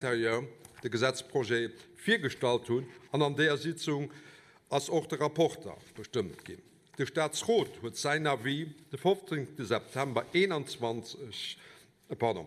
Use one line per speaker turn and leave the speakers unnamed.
de Gesetzprojekt viergestalt hun an an der Sitzung als auch der Rapporter bestimmt gehen. Der Staatsrot wird seiner wie der 15. September 21 äh, pardon,